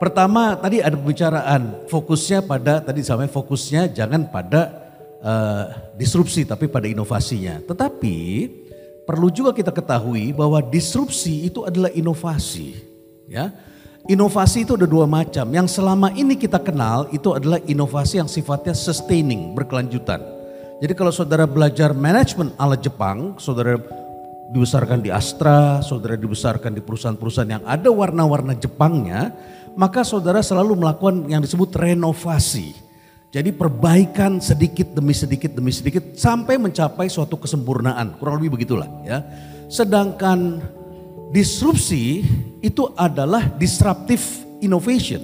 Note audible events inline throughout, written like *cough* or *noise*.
Pertama tadi ada pembicaraan fokusnya pada tadi sampai fokusnya jangan pada uh, disrupsi tapi pada inovasinya. Tetapi perlu juga kita ketahui bahwa disrupsi itu adalah inovasi, ya. Inovasi itu ada dua macam. Yang selama ini kita kenal itu adalah inovasi yang sifatnya sustaining, berkelanjutan. Jadi kalau saudara belajar manajemen ala Jepang, saudara dibesarkan di Astra, saudara dibesarkan di perusahaan-perusahaan yang ada warna-warna Jepangnya, maka saudara selalu melakukan yang disebut renovasi. Jadi perbaikan sedikit demi sedikit demi sedikit sampai mencapai suatu kesempurnaan. Kurang lebih begitulah ya. Sedangkan disrupsi itu adalah disruptive innovation.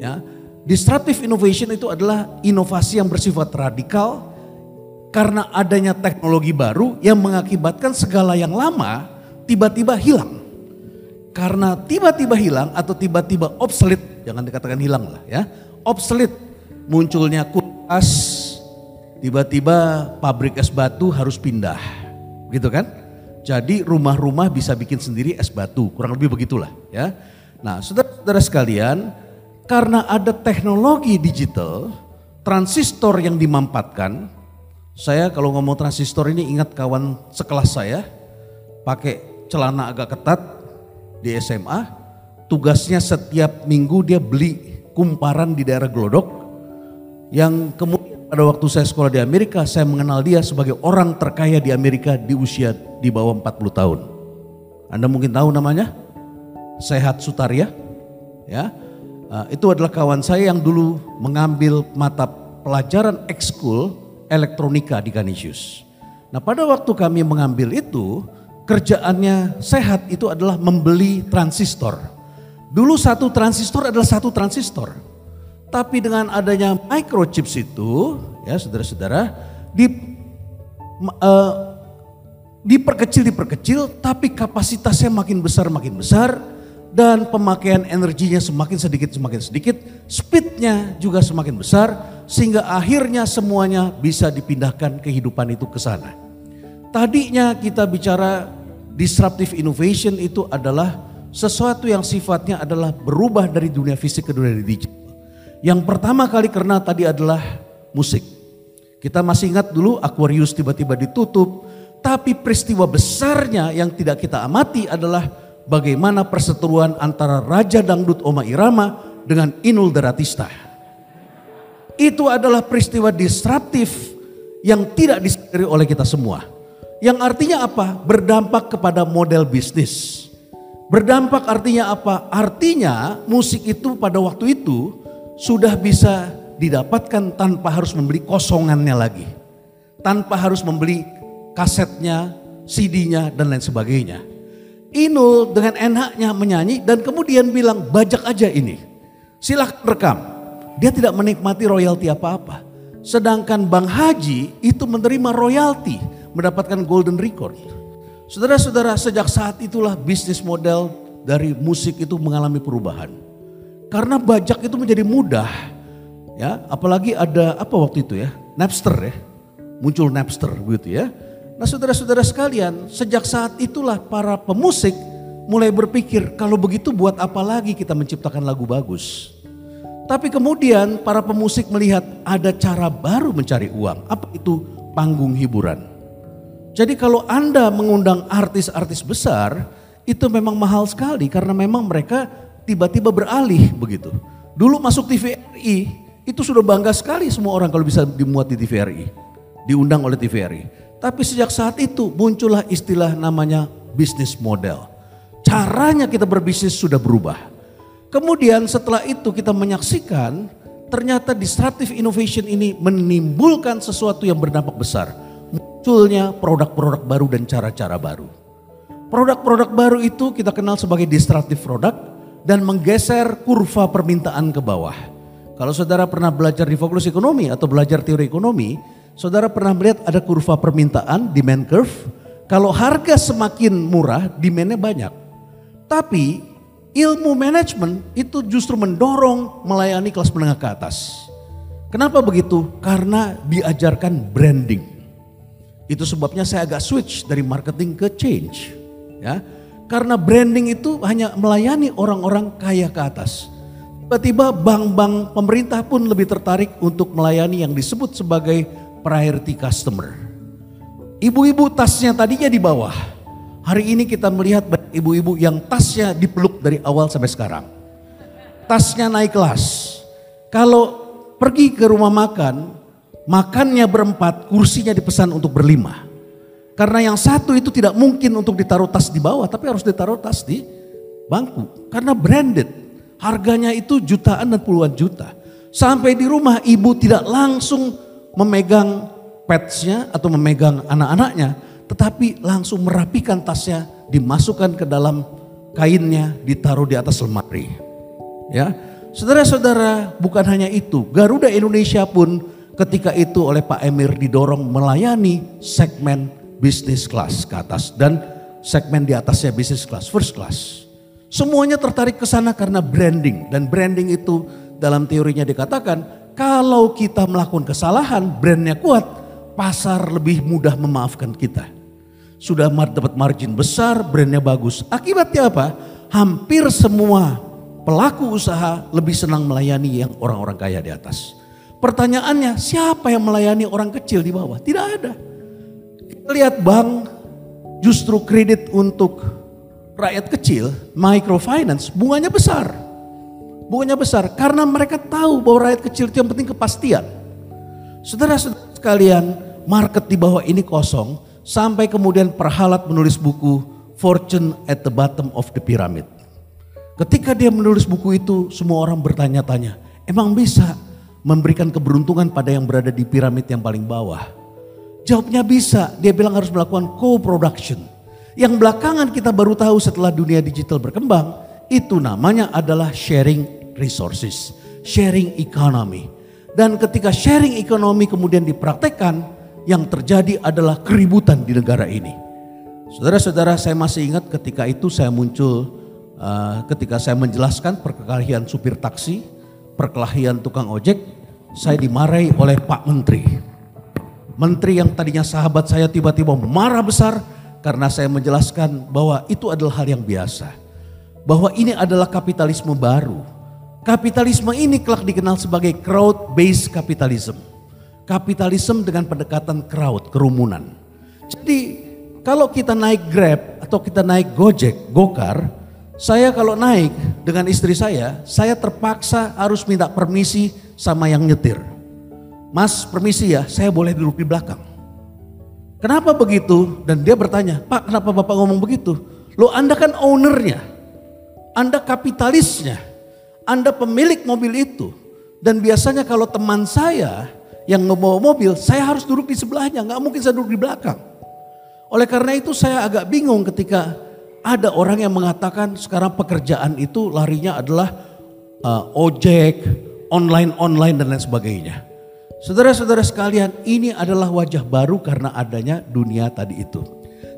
Ya. Disruptive innovation itu adalah inovasi yang bersifat radikal karena adanya teknologi baru yang mengakibatkan segala yang lama tiba-tiba hilang karena tiba-tiba hilang atau tiba-tiba obsolete, jangan dikatakan hilang lah ya, obsolete munculnya kulkas, tiba-tiba pabrik es batu harus pindah, gitu kan? Jadi rumah-rumah bisa bikin sendiri es batu, kurang lebih begitulah ya. Nah saudara-saudara sekalian, karena ada teknologi digital, transistor yang dimampatkan, saya kalau ngomong transistor ini ingat kawan sekelas saya, pakai celana agak ketat, di SMA, tugasnya setiap minggu dia beli kumparan di daerah Glodok yang kemudian pada waktu saya sekolah di Amerika saya mengenal dia sebagai orang terkaya di Amerika di usia di bawah 40 tahun. Anda mungkin tahu namanya? Sehat Sutaria. Ya. Uh, itu adalah kawan saya yang dulu mengambil mata pelajaran ekskul elektronika di Canisius. Nah pada waktu kami mengambil itu, kerjaannya sehat itu adalah membeli transistor. Dulu satu transistor adalah satu transistor. Tapi dengan adanya microchips itu, ya saudara-saudara, di uh, diperkecil diperkecil, tapi kapasitasnya makin besar makin besar dan pemakaian energinya semakin sedikit semakin sedikit, speednya juga semakin besar sehingga akhirnya semuanya bisa dipindahkan kehidupan itu ke sana. Tadinya kita bicara disruptive innovation itu adalah sesuatu yang sifatnya adalah berubah dari dunia fisik ke dunia digital. Yang pertama kali karena tadi adalah musik. Kita masih ingat dulu Aquarius tiba-tiba ditutup, tapi peristiwa besarnya yang tidak kita amati adalah bagaimana perseteruan antara Raja Dangdut Oma Irama dengan Inul Daratista. Itu adalah peristiwa disruptif yang tidak disadari oleh kita semua. Yang artinya apa? Berdampak kepada model bisnis. Berdampak artinya apa? Artinya musik itu pada waktu itu sudah bisa didapatkan tanpa harus membeli kosongannya lagi. Tanpa harus membeli kasetnya, CD-nya dan lain sebagainya. Inul dengan enaknya menyanyi dan kemudian bilang bajak aja ini. Silahkan rekam. Dia tidak menikmati royalti apa-apa. Sedangkan Bang Haji itu menerima royalti mendapatkan golden record. Saudara-saudara, sejak saat itulah bisnis model dari musik itu mengalami perubahan. Karena bajak itu menjadi mudah. Ya, apalagi ada apa waktu itu ya? Napster ya. Muncul Napster begitu ya. Nah, saudara-saudara sekalian, sejak saat itulah para pemusik mulai berpikir kalau begitu buat apa lagi kita menciptakan lagu bagus. Tapi kemudian para pemusik melihat ada cara baru mencari uang. Apa itu? Panggung hiburan. Jadi kalau Anda mengundang artis-artis besar, itu memang mahal sekali karena memang mereka tiba-tiba beralih begitu. Dulu masuk TVRI, itu sudah bangga sekali semua orang kalau bisa dimuat di TVRI. Diundang oleh TVRI. Tapi sejak saat itu muncullah istilah namanya bisnis model. Caranya kita berbisnis sudah berubah. Kemudian setelah itu kita menyaksikan ternyata disruptive innovation ini menimbulkan sesuatu yang berdampak besar munculnya produk-produk baru dan cara-cara baru. Produk-produk baru itu kita kenal sebagai disruptive product dan menggeser kurva permintaan ke bawah. Kalau saudara pernah belajar di fokus ekonomi atau belajar teori ekonomi, saudara pernah melihat ada kurva permintaan, demand curve. Kalau harga semakin murah, demandnya banyak. Tapi ilmu manajemen itu justru mendorong melayani kelas menengah ke atas. Kenapa begitu? Karena diajarkan branding. Itu sebabnya saya agak switch dari marketing ke change. Ya. Karena branding itu hanya melayani orang-orang kaya ke atas. Tiba-tiba bank-bank pemerintah pun lebih tertarik untuk melayani yang disebut sebagai priority customer. Ibu-ibu tasnya tadinya di bawah. Hari ini kita melihat ibu-ibu yang tasnya dipeluk dari awal sampai sekarang. Tasnya naik kelas. Kalau pergi ke rumah makan, makannya berempat, kursinya dipesan untuk berlima. Karena yang satu itu tidak mungkin untuk ditaruh tas di bawah, tapi harus ditaruh tas di bangku. Karena branded. Harganya itu jutaan dan puluhan juta. Sampai di rumah ibu tidak langsung memegang petsnya atau memegang anak-anaknya. Tetapi langsung merapikan tasnya, dimasukkan ke dalam kainnya, ditaruh di atas lemari. Ya, Saudara-saudara bukan hanya itu, Garuda Indonesia pun ketika itu oleh Pak Emir didorong melayani segmen bisnis kelas ke atas dan segmen di atasnya bisnis kelas, first class. Semuanya tertarik ke sana karena branding. Dan branding itu dalam teorinya dikatakan kalau kita melakukan kesalahan, brandnya kuat, pasar lebih mudah memaafkan kita. Sudah dapat margin besar, brandnya bagus. Akibatnya apa? Hampir semua pelaku usaha lebih senang melayani yang orang-orang kaya di atas. Pertanyaannya, siapa yang melayani orang kecil di bawah? Tidak ada. Kita lihat bank justru kredit untuk rakyat kecil, microfinance, bunganya besar. Bunganya besar karena mereka tahu bahwa rakyat kecil itu yang penting kepastian. Saudara-saudara sekalian, market di bawah ini kosong sampai kemudian perhalat menulis buku Fortune at the Bottom of the Pyramid. Ketika dia menulis buku itu, semua orang bertanya-tanya, emang bisa memberikan keberuntungan pada yang berada di piramid yang paling bawah? Jawabnya bisa, dia bilang harus melakukan co-production yang belakangan kita baru tahu setelah dunia digital berkembang, itu namanya adalah sharing resources, sharing economy. Dan ketika sharing economy kemudian dipraktekkan, yang terjadi adalah keributan di negara ini. Saudara-saudara, saya masih ingat ketika itu saya muncul, uh, ketika saya menjelaskan perkelahian supir taksi, perkelahian tukang ojek, saya dimarahi oleh Pak Menteri. Menteri yang tadinya sahabat saya tiba-tiba marah besar, karena saya menjelaskan bahwa itu adalah hal yang biasa. Bahwa ini adalah kapitalisme baru. Kapitalisme ini kelak dikenal sebagai crowd-based capitalism. Kapitalisme dengan pendekatan crowd, kerumunan. Jadi kalau kita naik Grab atau kita naik Gojek, Gokar, saya kalau naik dengan istri saya, saya terpaksa harus minta permisi sama yang nyetir. Mas permisi ya, saya boleh duduk di belakang. Kenapa begitu? Dan dia bertanya, Pak kenapa Bapak ngomong begitu? Lo Anda kan ownernya, Anda kapitalisnya, Anda pemilik mobil itu. Dan biasanya kalau teman saya yang membawa mobil, saya harus duduk di sebelahnya, nggak mungkin saya duduk di belakang. Oleh karena itu saya agak bingung ketika ada orang yang mengatakan sekarang pekerjaan itu larinya adalah uh, ojek, online-online dan lain sebagainya. Saudara-saudara sekalian, ini adalah wajah baru karena adanya dunia tadi itu.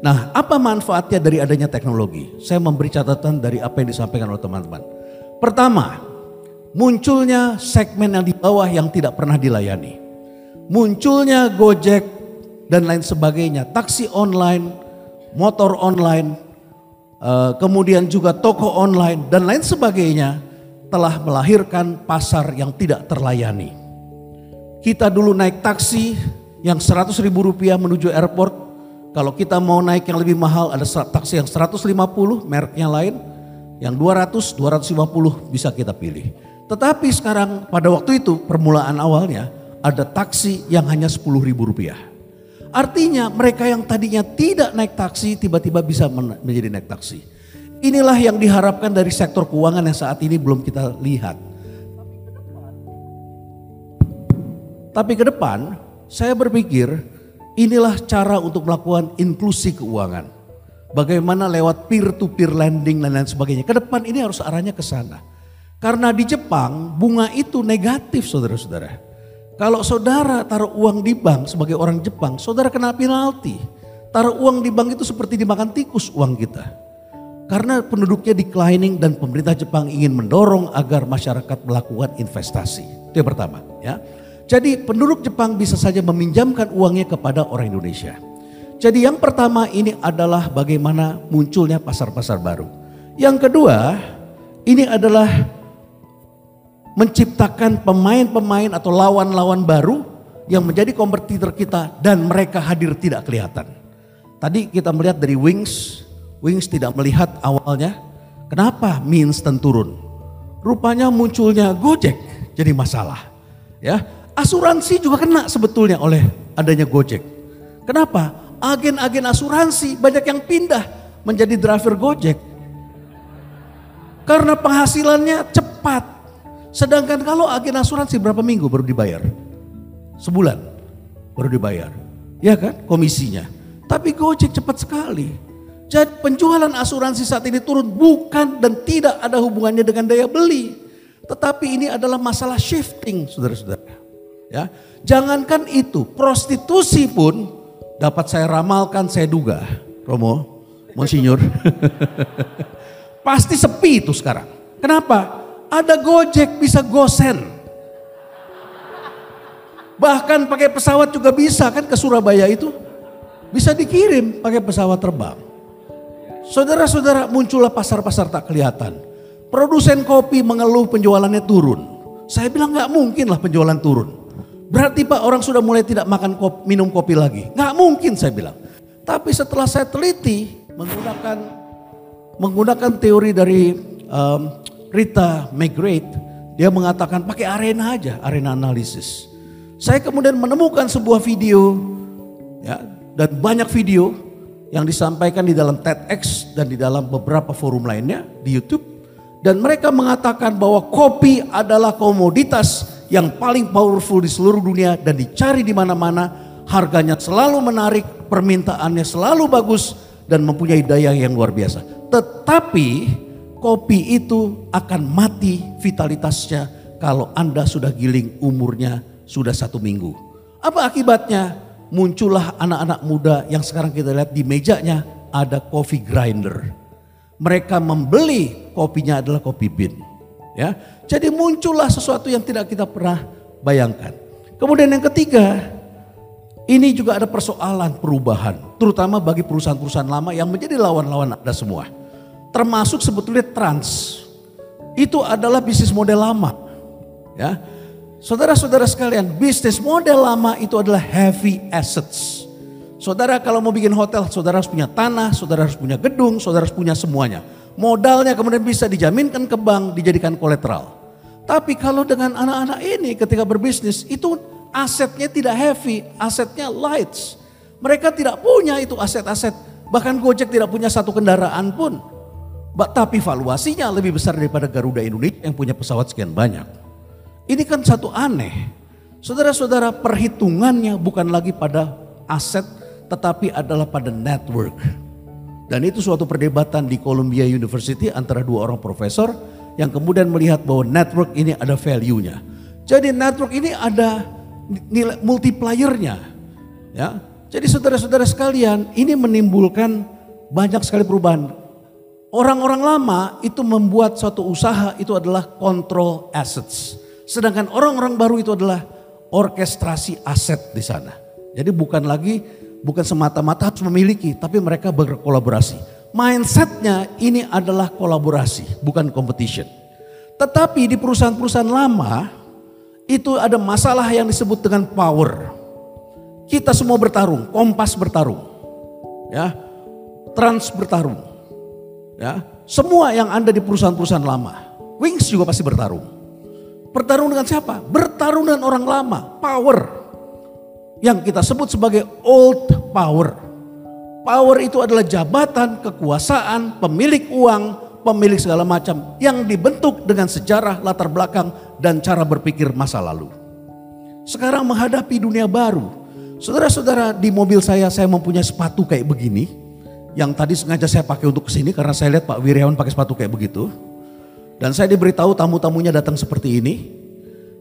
Nah, apa manfaatnya dari adanya teknologi? Saya memberi catatan dari apa yang disampaikan oleh teman-teman. Pertama, munculnya segmen yang di bawah yang tidak pernah dilayani. Munculnya Gojek dan lain sebagainya, taksi online, motor online, kemudian juga toko online dan lain sebagainya telah melahirkan pasar yang tidak terlayani. Kita dulu naik taksi yang 100 ribu rupiah menuju airport. Kalau kita mau naik yang lebih mahal ada taksi yang 150 mereknya lain. Yang 200, 250 bisa kita pilih. Tetapi sekarang pada waktu itu permulaan awalnya ada taksi yang hanya 10 ribu rupiah. Artinya mereka yang tadinya tidak naik taksi tiba-tiba bisa menjadi naik taksi. Inilah yang diharapkan dari sektor keuangan yang saat ini belum kita lihat. Tapi ke depan saya berpikir inilah cara untuk melakukan inklusi keuangan. Bagaimana lewat peer to peer lending dan lain sebagainya. Ke depan ini harus arahnya ke sana. Karena di Jepang bunga itu negatif saudara-saudara. Kalau saudara taruh uang di bank sebagai orang Jepang, saudara kena penalti. Taruh uang di bank itu seperti dimakan tikus uang kita. Karena penduduknya declining dan pemerintah Jepang ingin mendorong agar masyarakat melakukan investasi. Itu yang pertama ya. Jadi penduduk Jepang bisa saja meminjamkan uangnya kepada orang Indonesia. Jadi yang pertama ini adalah bagaimana munculnya pasar-pasar baru. Yang kedua ini adalah menciptakan pemain-pemain atau lawan-lawan baru yang menjadi kompetitor kita dan mereka hadir tidak kelihatan. Tadi kita melihat dari Wings, Wings tidak melihat awalnya kenapa mie instan turun. Rupanya munculnya Gojek jadi masalah. Ya, asuransi juga kena sebetulnya oleh adanya Gojek. Kenapa? Agen-agen asuransi banyak yang pindah menjadi driver Gojek. Karena penghasilannya cepat. Sedangkan kalau agen asuransi berapa minggu baru dibayar? Sebulan baru dibayar. Ya kan komisinya. Tapi Gojek cepat sekali. Jadi penjualan asuransi saat ini turun bukan dan tidak ada hubungannya dengan daya beli. Tetapi ini adalah masalah shifting saudara-saudara. Ya, Jangankan itu, prostitusi pun dapat saya ramalkan, saya duga. Romo, Monsinyur. *laughs* Pasti sepi itu sekarang. Kenapa? Ada Gojek bisa gosen. Bahkan pakai pesawat juga bisa kan ke Surabaya itu. Bisa dikirim pakai pesawat terbang. Saudara-saudara muncullah pasar-pasar tak kelihatan. Produsen kopi mengeluh penjualannya turun. Saya bilang nggak mungkin lah penjualan turun. Berarti Pak orang sudah mulai tidak makan kopi, minum kopi lagi. Nggak mungkin saya bilang. Tapi setelah saya teliti menggunakan menggunakan teori dari um, Rita McGrath, dia mengatakan pakai arena aja, arena analisis. Saya kemudian menemukan sebuah video ya, dan banyak video yang disampaikan di dalam TEDx dan di dalam beberapa forum lainnya di YouTube dan mereka mengatakan bahwa kopi adalah komoditas yang paling powerful di seluruh dunia dan dicari di mana-mana, harganya selalu menarik, permintaannya selalu bagus dan mempunyai daya yang luar biasa. Tetapi kopi itu akan mati vitalitasnya kalau Anda sudah giling umurnya sudah satu minggu. Apa akibatnya? Muncullah anak-anak muda yang sekarang kita lihat di mejanya ada coffee grinder. Mereka membeli kopinya adalah kopi bean. Ya, jadi muncullah sesuatu yang tidak kita pernah bayangkan. Kemudian yang ketiga, ini juga ada persoalan perubahan, terutama bagi perusahaan-perusahaan lama yang menjadi lawan-lawan Anda semua. Termasuk sebetulnya trans. Itu adalah bisnis model lama. Ya. Saudara-saudara sekalian, bisnis model lama itu adalah heavy assets. Saudara kalau mau bikin hotel, saudara harus punya tanah, saudara harus punya gedung, saudara harus punya semuanya. Modalnya kemudian bisa dijaminkan ke bank, dijadikan kolateral. Tapi kalau dengan anak-anak ini ketika berbisnis itu asetnya tidak heavy, asetnya lights. Mereka tidak punya itu aset-aset. Bahkan Gojek tidak punya satu kendaraan pun. Tapi valuasinya lebih besar daripada Garuda Indonesia yang punya pesawat sekian banyak. Ini kan satu aneh. Saudara-saudara perhitungannya bukan lagi pada aset tetapi adalah pada network. Dan itu suatu perdebatan di Columbia University antara dua orang profesor yang kemudian melihat bahwa network ini ada value-nya. Jadi network ini ada nilai multipliernya. Ya. Jadi saudara-saudara sekalian, ini menimbulkan banyak sekali perubahan. Orang-orang lama itu membuat suatu usaha itu adalah control assets. Sedangkan orang-orang baru itu adalah orkestrasi aset di sana. Jadi bukan lagi bukan semata-mata harus memiliki, tapi mereka berkolaborasi. Mindsetnya ini adalah kolaborasi, bukan competition. Tetapi di perusahaan-perusahaan lama itu ada masalah yang disebut dengan power. Kita semua bertarung, Kompas bertarung, ya, Trans bertarung, ya, semua yang ada di perusahaan-perusahaan lama, Wings juga pasti bertarung. Bertarung dengan siapa? Bertarung dengan orang lama, power yang kita sebut sebagai old power. Power itu adalah jabatan, kekuasaan, pemilik uang, pemilik segala macam yang dibentuk dengan sejarah, latar belakang, dan cara berpikir masa lalu. Sekarang menghadapi dunia baru. Saudara-saudara di mobil saya, saya mempunyai sepatu kayak begini. Yang tadi sengaja saya pakai untuk ke sini karena saya lihat Pak Wiryawan pakai sepatu kayak begitu. Dan saya diberitahu tamu-tamunya datang seperti ini.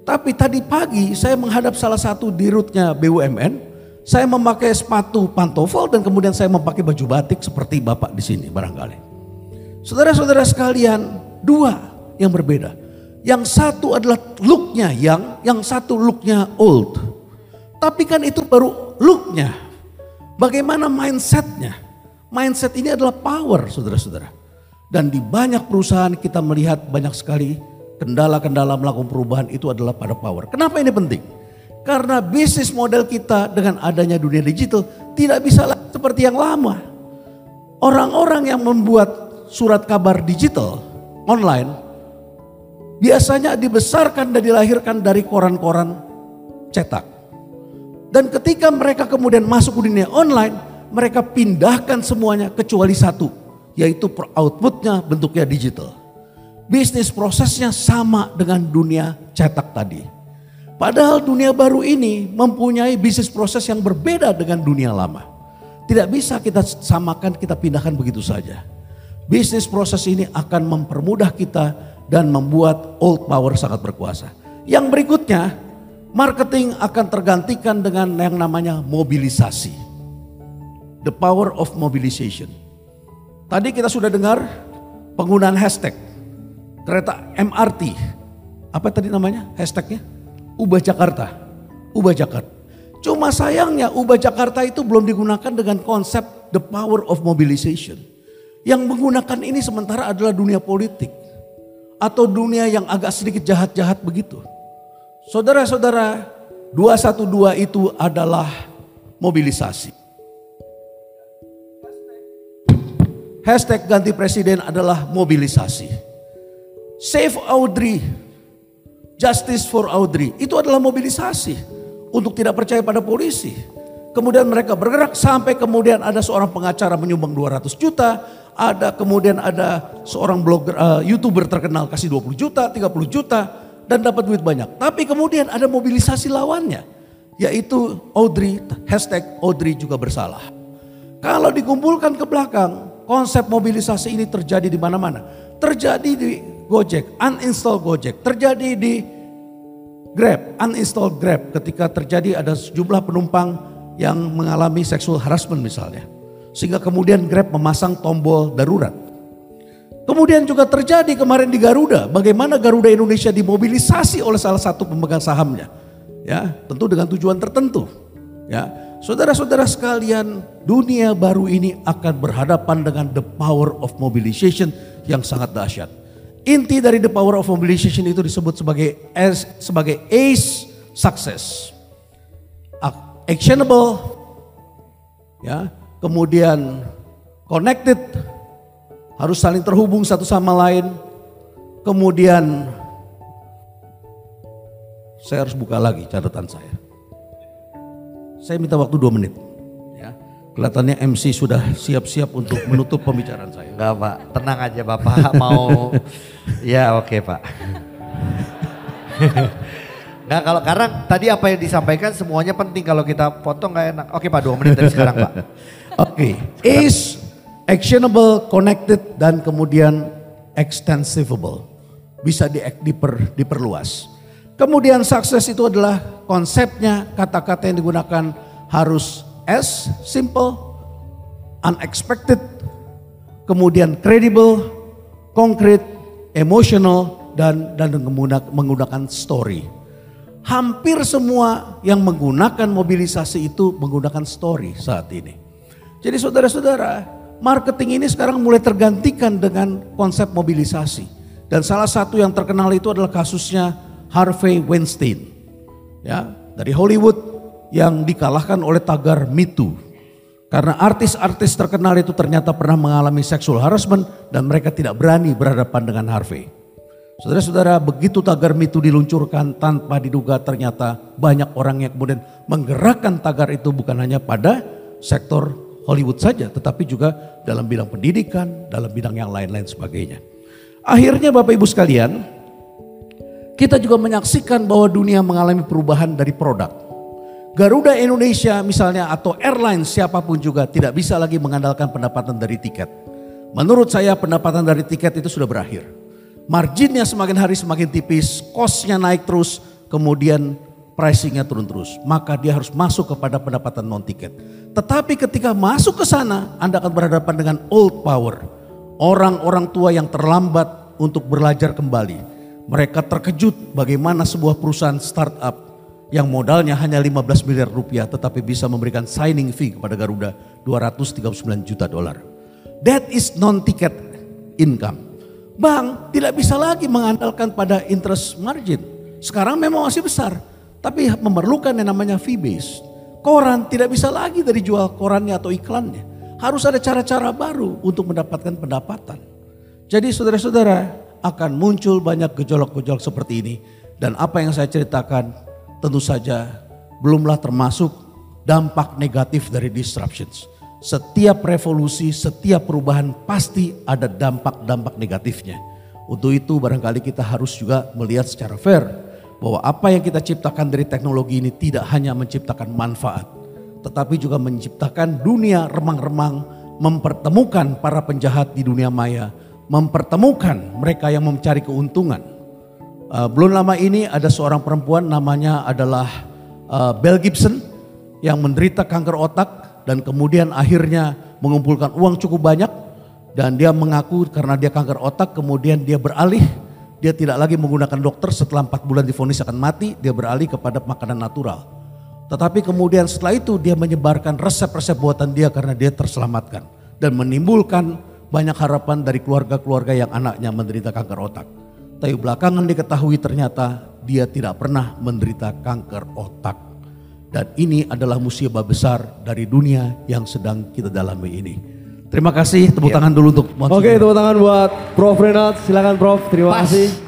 Tapi tadi pagi saya menghadap salah satu dirutnya BUMN, saya memakai sepatu pantofel dan kemudian saya memakai baju batik seperti Bapak di sini barangkali. Saudara-saudara sekalian, dua yang berbeda. Yang satu adalah looknya yang, yang satu looknya old. Tapi kan itu baru looknya. Bagaimana mindsetnya? Mindset ini adalah power saudara-saudara. Dan di banyak perusahaan kita melihat banyak sekali kendala-kendala melakukan perubahan itu adalah pada power. Kenapa ini penting? Karena bisnis model kita dengan adanya dunia digital tidak bisa seperti yang lama. Orang-orang yang membuat surat kabar digital online biasanya dibesarkan dan dilahirkan dari koran-koran cetak. Dan ketika mereka kemudian masuk ke dunia online, mereka pindahkan semuanya kecuali satu, yaitu outputnya bentuknya digital. Bisnis prosesnya sama dengan dunia cetak tadi. Padahal dunia baru ini mempunyai bisnis proses yang berbeda dengan dunia lama. Tidak bisa kita samakan, kita pindahkan begitu saja. Bisnis proses ini akan mempermudah kita dan membuat old power sangat berkuasa. Yang berikutnya, marketing akan tergantikan dengan yang namanya mobilisasi. The power of mobilization. Tadi kita sudah dengar penggunaan hashtag kereta MRT. Apa tadi namanya hashtagnya? Ubah Jakarta. Ubah Jakarta. Cuma sayangnya Ubah Jakarta itu belum digunakan dengan konsep the power of mobilization. Yang menggunakan ini sementara adalah dunia politik. Atau dunia yang agak sedikit jahat-jahat begitu. Saudara-saudara, 212 itu adalah mobilisasi. Hashtag ganti presiden adalah mobilisasi. Save Audrey. Justice for Audrey. Itu adalah mobilisasi. Untuk tidak percaya pada polisi. Kemudian mereka bergerak sampai kemudian ada seorang pengacara menyumbang 200 juta. Ada kemudian ada seorang blogger, uh, youtuber terkenal kasih 20 juta, 30 juta. Dan dapat duit banyak. Tapi kemudian ada mobilisasi lawannya. Yaitu Audrey, hashtag Audrey juga bersalah. Kalau dikumpulkan ke belakang, konsep mobilisasi ini terjadi di mana-mana. Terjadi di Gojek, uninstall Gojek. Terjadi di Grab, uninstall Grab ketika terjadi ada sejumlah penumpang yang mengalami sexual harassment misalnya. Sehingga kemudian Grab memasang tombol darurat. Kemudian juga terjadi kemarin di Garuda, bagaimana Garuda Indonesia dimobilisasi oleh salah satu pemegang sahamnya. Ya, tentu dengan tujuan tertentu. Ya, saudara-saudara sekalian, dunia baru ini akan berhadapan dengan the power of mobilization yang sangat dahsyat. Inti dari the power of mobilization itu disebut sebagai as, sebagai ace success. Actionable, ya, kemudian connected, harus saling terhubung satu sama lain. Kemudian saya harus buka lagi catatan saya. Saya minta waktu dua menit. Kelihatannya MC sudah siap-siap untuk menutup pembicaraan saya. Enggak Pak, tenang aja Bapak mau. *laughs* ya oke okay, Pak. Nah kalau karena tadi apa yang disampaikan semuanya penting kalau kita potong nggak enak. Oke Pak dua menit dari sekarang Pak. *laughs* Oke, okay. is actionable, connected dan kemudian extensible. Bisa di, diper, diperluas. Kemudian sukses itu adalah konsepnya kata-kata yang digunakan harus as simple, unexpected, kemudian credible, concrete, emotional, dan dan menggunakan story. Hampir semua yang menggunakan mobilisasi itu menggunakan story saat ini. Jadi saudara-saudara, marketing ini sekarang mulai tergantikan dengan konsep mobilisasi. Dan salah satu yang terkenal itu adalah kasusnya Harvey Weinstein. Ya, dari Hollywood yang dikalahkan oleh tagar mitu Karena artis-artis terkenal itu ternyata pernah mengalami sexual harassment dan mereka tidak berani berhadapan dengan Harvey. Saudara-saudara, begitu tagar mitu diluncurkan tanpa diduga ternyata banyak orang yang kemudian menggerakkan tagar itu bukan hanya pada sektor Hollywood saja, tetapi juga dalam bidang pendidikan, dalam bidang yang lain-lain sebagainya. Akhirnya Bapak Ibu sekalian, kita juga menyaksikan bahwa dunia mengalami perubahan dari produk. Garuda Indonesia misalnya atau airline siapa pun juga tidak bisa lagi mengandalkan pendapatan dari tiket. Menurut saya pendapatan dari tiket itu sudah berakhir. Marginnya semakin hari semakin tipis, costnya naik terus, kemudian pricingnya turun terus. Maka dia harus masuk kepada pendapatan non tiket. Tetapi ketika masuk ke sana, Anda akan berhadapan dengan old power. Orang-orang tua yang terlambat untuk belajar kembali. Mereka terkejut bagaimana sebuah perusahaan startup yang modalnya hanya 15 miliar rupiah tetapi bisa memberikan signing fee kepada Garuda 239 juta dolar. That is non-ticket income. Bank tidak bisa lagi mengandalkan pada interest margin. Sekarang memang masih besar, tapi memerlukan yang namanya fee base. Koran tidak bisa lagi dari jual korannya atau iklannya. Harus ada cara-cara baru untuk mendapatkan pendapatan. Jadi saudara-saudara akan muncul banyak gejolak-gejolak seperti ini. Dan apa yang saya ceritakan tentu saja belumlah termasuk dampak negatif dari disruptions. Setiap revolusi, setiap perubahan pasti ada dampak-dampak negatifnya. Untuk itu barangkali kita harus juga melihat secara fair bahwa apa yang kita ciptakan dari teknologi ini tidak hanya menciptakan manfaat, tetapi juga menciptakan dunia remang-remang, mempertemukan para penjahat di dunia maya, mempertemukan mereka yang mencari keuntungan. Uh, belum lama ini ada seorang perempuan namanya adalah uh, Bell Gibson yang menderita kanker otak dan kemudian akhirnya mengumpulkan uang cukup banyak dan dia mengaku karena dia kanker otak kemudian dia beralih dia tidak lagi menggunakan dokter setelah empat bulan difonis akan mati, dia beralih kepada makanan natural. Tetapi kemudian setelah itu dia menyebarkan resep-resep buatan dia karena dia terselamatkan. Dan menimbulkan banyak harapan dari keluarga-keluarga yang anaknya menderita kanker otak. Tapi belakangan diketahui ternyata dia tidak pernah menderita kanker otak. Dan ini adalah musibah besar dari dunia yang sedang kita dalami ini. Terima kasih, tepuk ya. tangan dulu untuk Oke, tepuk tangan buat Prof Renat. Silakan Prof, terima Pas. kasih.